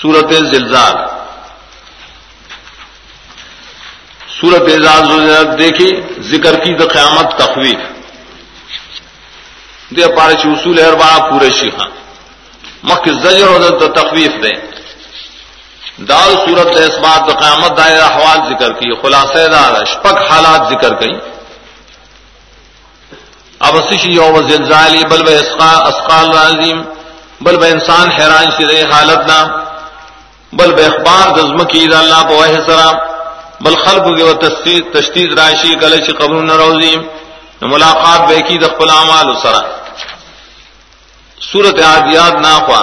سورت زلزال۔ سورت اعزاز دیکھی، ذکر کی تو قیامت تخویف۔ دے پارے اصول ہے بڑا پورے شیخا مکھ زجر اور تخویف دے۔ دال صورت اس بات تو قیامت دائر احوال ذکر کی، خلاصہ دار اشپک حالات ذکر کی اب اسشی یوم زلزالی، بل بے اسقال عظیم بل بے انسان حیران شرے حالت نام بل به اخبار دزم کی اللہ په وحی سره. بل خلق کے وہ تشتیز راشی کلچ قبر نروزیم ملاقات بے کی دخل اعمال سرا صورت عادیات ناخوا.